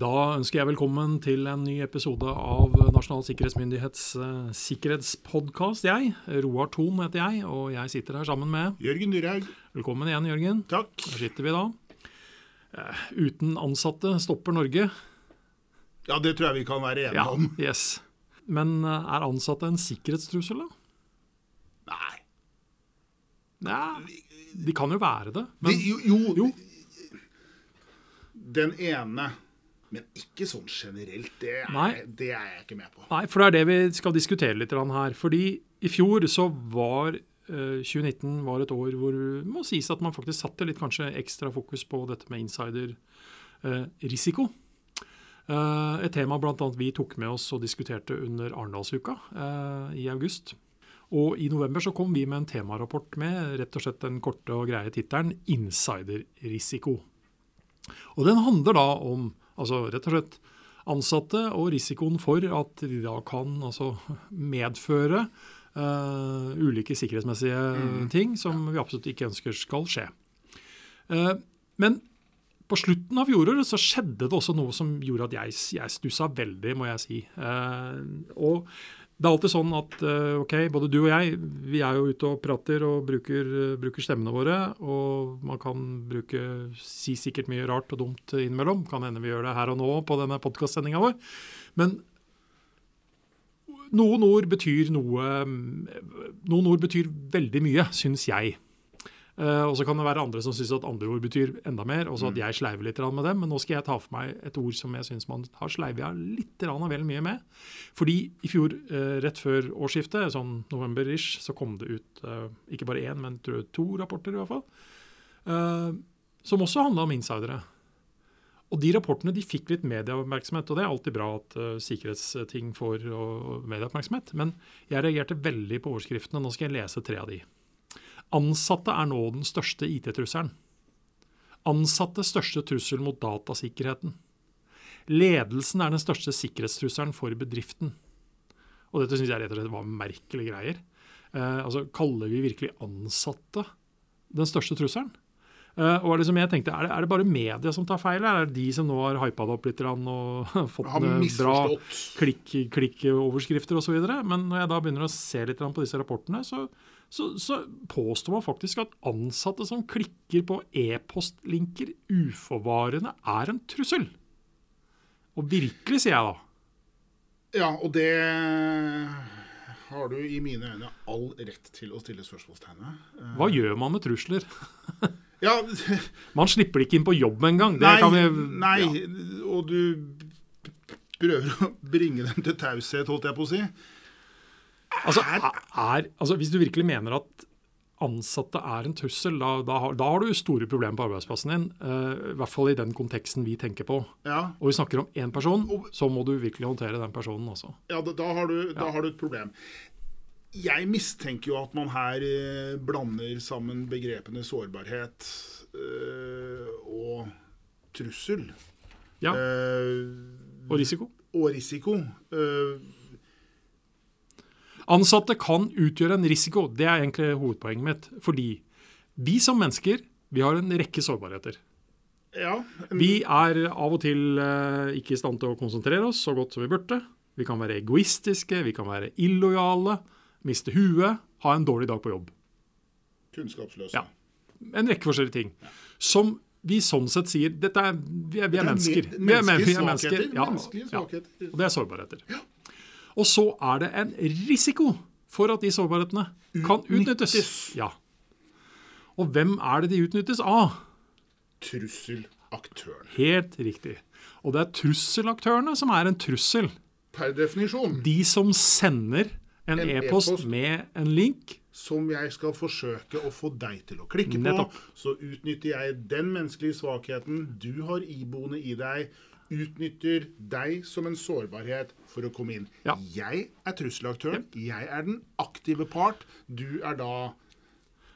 Da ønsker jeg velkommen til en ny episode av Nasjonal sikkerhetsmyndighets uh, sikkerhetspodkast. Jeg, Roar Thon heter jeg, og jeg sitter her sammen med Jørgen Dyrhaug. Velkommen igjen, Jørgen. Takk. Der sitter vi da. Uh, uten ansatte stopper Norge. Ja, det tror jeg vi kan være enige Ja, om. yes. Men uh, er ansatte en sikkerhetstrussel, da? Nei. Ja, de kan jo være det. Men de, jo, jo, jo. Den ene, men ikke sånn generelt. Det er, det er jeg ikke med på. Nei, for det er det vi skal diskutere litt her. Fordi i fjor så var eh, 2019 var et år hvor det må sies at man faktisk satte litt kanskje ekstra fokus på dette med insiderrisiko. Eh, et tema annet vi tok med oss og diskuterte under Arendalsuka eh, i august. Og i november så kom vi med en temarapport med rett og slett den korte og greie tittelen 'Insiderrisiko'. Og den handler da om altså rett og slett ansatte og risikoen for at de da kan altså medføre uh, ulike sikkerhetsmessige ting som vi absolutt ikke ønsker skal skje. Uh, men på slutten av fjoråret så skjedde det også noe som gjorde at jeg, jeg stussa veldig, må jeg si. Uh, og det er alltid sånn at eh, ok, både du og jeg vi er jo ute og prater og bruker, eh, bruker stemmene våre. Og man kan bruke, si sikkert mye rart og dumt innimellom. Kan hende vi gjør det her og nå på denne podkastsendinga vår. Men noen ord betyr noe Noen ord betyr veldig mye, syns jeg. Eh, og så kan det være andre som syns at andre ord betyr enda mer, og så at jeg sleiver litt med dem. Men nå skal jeg ta for meg et ord som jeg syns man har sleivia litt grann vel mye med. Fordi i fjor, eh, rett før årsskiftet, sånn november-ish, så kom det ut eh, ikke bare én, men tror jeg to rapporter i hvert fall. som også handla om insidere. Og de rapportene de fikk litt medieoppmerksomhet, og det er alltid bra at uh, sikkerhetsting får medieoppmerksomhet. Men jeg reagerte veldig på overskriftene. Nå skal jeg lese tre av de. Ansatte er nå den største IT-trusselen. Ansatte største trussel mot datasikkerheten. Ledelsen er den største sikkerhetstrusselen for bedriften. Og dette syns jeg rett og slett var merkelige greier. Eh, altså, Kaller vi virkelig ansatte den største trusselen? Eh, og liksom jeg tenkte, er det, er det bare media som tar feil, eller er det de som nå har hypa det opp litt og fått bra klikk-overskrifter klikk, osv.? Men når jeg da begynner å se litt på disse rapportene, så, så, så påstår man faktisk at ansatte som klikker på e-postlinker uforvarende, er en trussel. Og virkelig, sier jeg da. Ja, og det har du i mine øyne all rett til å stille spørsmålstegn ved. Eh, Hva gjør man med trusler? Ja, Man slipper det ikke inn på jobb engang. Nei, kan vi, nei ja. og du prøver å bringe dem til taushet, holdt jeg på å si. Altså, er, altså, hvis du virkelig mener at ansatte er en trussel, da, da, har, da har du store problemer på arbeidsplassen din. Uh, I hvert fall i den konteksten vi tenker på. Ja, Og vi snakker om én person, så må du virkelig håndtere den personen også. ja da, da, har du, da har du et problem. Jeg mistenker jo at man her eh, blander sammen begrepene sårbarhet eh, og trussel. Ja, Eh, Og risiko. og risiko. Eh, Ansatte kan utgjøre en risiko. Det er egentlig hovedpoenget mitt. Fordi vi som mennesker vi har en rekke sårbarheter. ja, Vi er av og til eh, ikke i stand til å konsentrere oss så godt som vi burde. Vi kan være egoistiske, vi kan være illojale, miste huet, ha en dårlig dag på jobb. kunnskapsløse. Ja. En rekke forskjellige ting. Som vi sånn sett sier dette er, Vi er, vi er er mennesker. Vi er, men- er menneskelige mennesker. svakheter, Ja, ja. Og det er sårbarheter. Og så er det en risiko for at de sårbarhetene kan utnyttes. Utnyttes. Ja. Og hvem er det de utnyttes av? Trusselaktøren. Helt riktig. Og det er trusselaktørene som er en trussel. Per definisjon. De som sender en e-post e-post. med en link. Som jeg skal forsøke å få deg til å klikke Nettopp. på. Så utnytter jeg den menneskelige svakheten du har iboende i deg. Utnytter deg som en sårbarhet for å komme inn. Ja. Jeg er trusselaktøren. Jeg er den aktive part. Du er da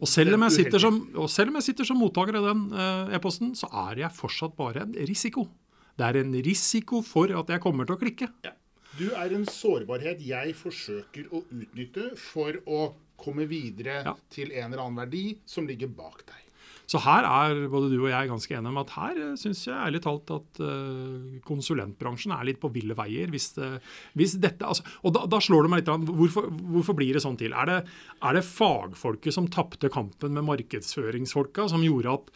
Og selv om jeg sitter som, jeg sitter som mottaker av den eh, e-posten, så er jeg fortsatt bare en risiko. Det er en risiko for at jeg kommer til å klikke. Du er en sårbarhet jeg forsøker å utnytte for å komme videre Ja. til en eller annen verdi som ligger bak deg. Så her er både du og jeg ganske enige om at her uh, syns jeg ærlig talt at uh, konsulentbransjen er litt på ville veier. Hvis, hvis dette, altså, og da, da, slår det meg litt an, hvorfor, hvorfor, blir det sånn til? Er det, er det fagfolket som tapte kampen med markedsføringsfolka, som gjorde at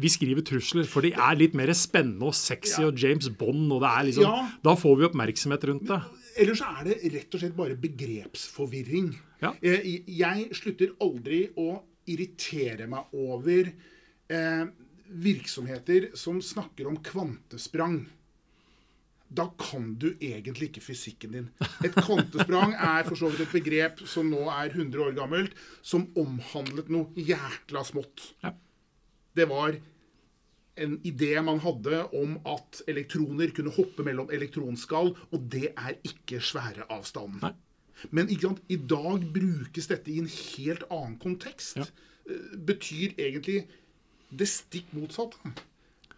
vi skriver trusler, for de er litt mer spennende og sexy ja. og James Bond, og det er liksom, ja. da får vi oppmerksomhet rundt det. Ellers er det rett og slett bare begrepsforvirring. Ja. Eh, jeg slutter aldri å irritere meg over eh, virksomheter som snakker om kvantesprang. Da kan du egentlig ikke fysikken din. Et kvantesprang er for så vidt et begrep som nå er 100 år gammelt, som omhandlet noe jækla smått. Ja. Det var en idé man hadde om at elektroner kunne hoppe mellom elektronskall, og det er ikke svære avstanden. Men i dag brukes dette i en helt annen kontekst. Ja. Eh, betyr egentlig det stikk motsatte.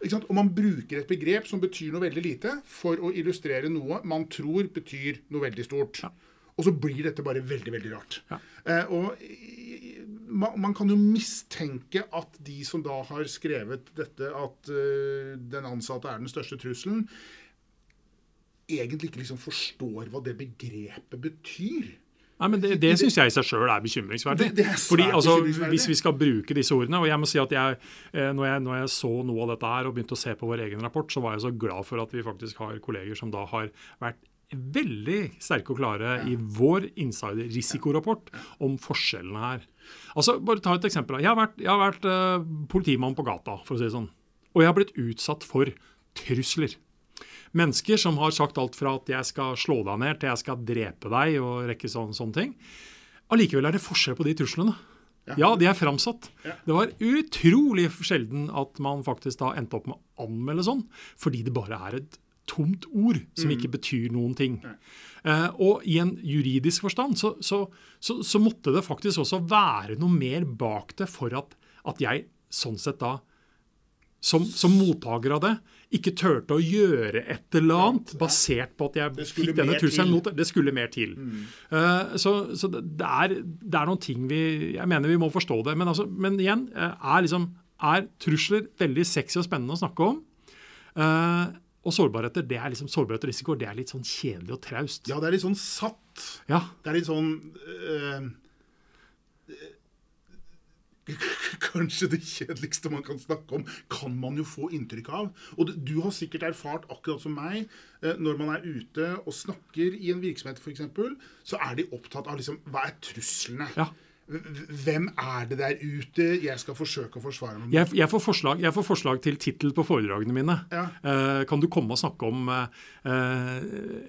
Og man bruker et begrep som betyr noe veldig lite, for å illustrere noe man tror betyr noe veldig stort. Ja. Og så blir dette bare veldig, veldig rart. Ja. Eh, og man, man, kan jo mistenke at de som da har skrevet dette, at uh, den ansatte er den største trusselen, egentlig ikke liksom forstår hva det begrepet betyr. Nei, men Det, det syns jeg i seg sjøl er bekymringsverdig. Det, det er Fordi altså, Hvis vi skal bruke disse ordene og jeg må si at jeg, eh, når, jeg, når jeg så noe av dette her og begynte å se på vår egen rapport, så var jeg så glad for at vi faktisk har kolleger som da har vært veldig sterke og klare i vår insider-risikorapport om forskjellene her. Altså, bare ta et eksempel. Jeg har vært, jeg har vært uh, politimann på gata, for å si det sånn. Og jeg har blitt utsatt for trusler. Mennesker som har sagt alt fra at jeg skal slå deg ned, til jeg skal drepe deg og rekke sånne, sånne ting. Allikevel er det forskjell på de truslene. Ja. ja, de er framsatt. Ja. Det var utrolig sjelden at man faktisk da endte opp med å anmelde sånn, fordi det bare er et tomt ord som ikke mm. betyr noen ting. Uh, og i en juridisk forstand så, så, så, så, måtte det faktisk også være noe mer bak det for at, at jeg sånn sett da, som, som, mottaker av det, ikke turte å gjøre et eller annet basert på at jeg fikk denne trusselen mot det. Skulle mer til. Mm. Uh, så, det, er, det, er, noen ting vi Jeg mener vi må forstå det. Men, altså, men igjen, uh, er, liksom, er trusler veldig sexy og spennende å snakke om? Uh, og sårbarheter det er liksom sårbarhet og risiko, det er litt sånn kjedelig og traust. Ja, det er litt sånn satt. Ja. Det er litt sånn øh, Kanskje det kjedeligste man kan snakke om, kan man jo få inntrykk av. Og du har sikkert erfart, akkurat som meg, eh, når man er ute og snakker i en virksomhet f.eks., så er de opptatt av liksom, hva er truslene. Ja. Hvem er det der ute jeg skal forsøke å forsvare meg mot? Jeg, jeg, får, forslag, jeg får forslag til tittel på foredragene mine. Ja. Uh, kan du komme og snakke om uh, uh,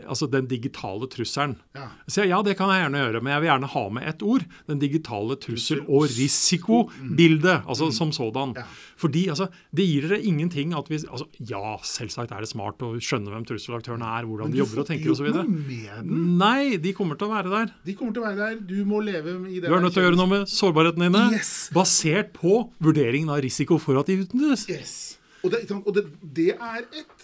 altså den digitale trusselen? Ja. Så ja, det kan jeg gjerne gjøre, men jeg vil gjerne ha med ett ord. Den digitale trussel- og risikobildet, mm. altså mm. som sådan. Ja. Fordi altså, det gir dere ingenting at vi altså, Ja, selvsagt er det smart å skjønne hvem trusselaktørene er, hvordan de jobber og tenker osv. Nei, de kommer til å være der. De kommer til å være der. Du må leve i det. Du er nødt til å gjøre noe med sårbarhetene dine, yes. basert på vurderingen av risiko for at de utnyttes. Yes. Og, det, og det, det, er et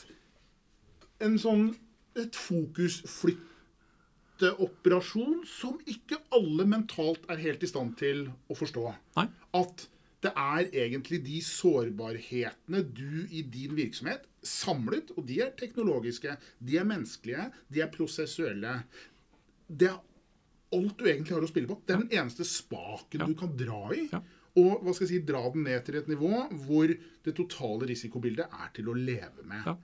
en sånn et fokusflytteoperasjon som ikke alle mentalt er helt i stand til å forstå. Nei. At det er egentlig de sårbarhetene du i din virksomhet samlet, og de er teknologiske, de er menneskelige, de er prosessuelle. Det er alt du egentlig har å spille på. Det er den eneste spaken du kan dra i. Og hva skal jeg si, dra den ned til et nivå hvor det totale risikobildet er til å leve med. Ja.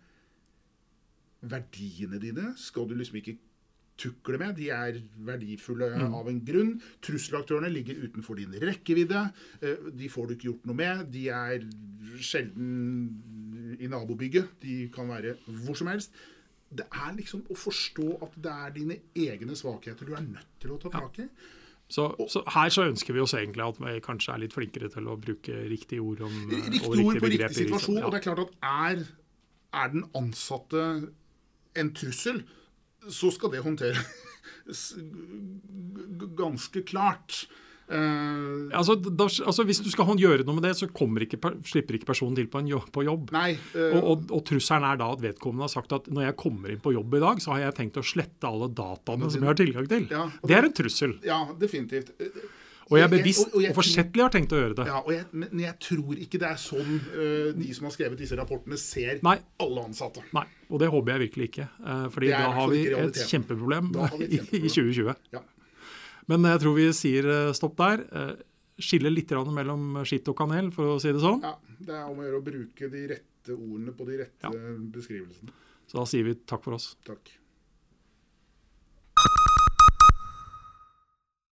Verdiene dine skal du liksom ikke tukle med. De er verdifulle mm. av en grunn. Trusselaktørene ligger utenfor din rekkevidde. Eh, de får du ikke gjort noe med. De er sjelden i nabobygget. De kan være hvor som helst det er liksom å forstå at det er dine egne svakheter du er nødt til å ta tak i. Ja. Så, så, her så ønsker vi oss egentlig at vi kanskje er litt flinkere til å bruke riktige ord om Riktige ord på riktig situasjon. Ja. Og det er klart at er, er den ansatte en trussel, så skal det håndteres ganske klart. Uh, altså, da, altså, Hvis du skal gjøre noe med det, så ikke, slipper ikke personen til på, jobb, på jobb. Nei, uh, og, og, og, trusselen er da at vedkommende har sagt at når jeg kommer inn på jobb i dag, så har jeg tenkt å slette alle dataene som jeg har tilgang til. Ja, det, det, er en trussel. Ja, definitivt. Og jeg er bevisst og, og forsettlig har tenkt å gjøre det. Ja, jeg, Men jeg tror ikke det er sånn uh, de som har skrevet disse rapportene, ser Nei. alle ansatte. Nei, og det håper jeg virkelig ikke. Uh, fordi da har vi et kjempeproblem, vi et kjempeproblem. i 2020. Ja. Men jeg tror vi sier uh, stopp der. Skille litt mellom skitt og kanel, for å si det sånn. Ja, Det er om å gjøre å bruke de rette ordene på de rette ja. beskrivelsene. Så da sier vi takk for oss. Takk.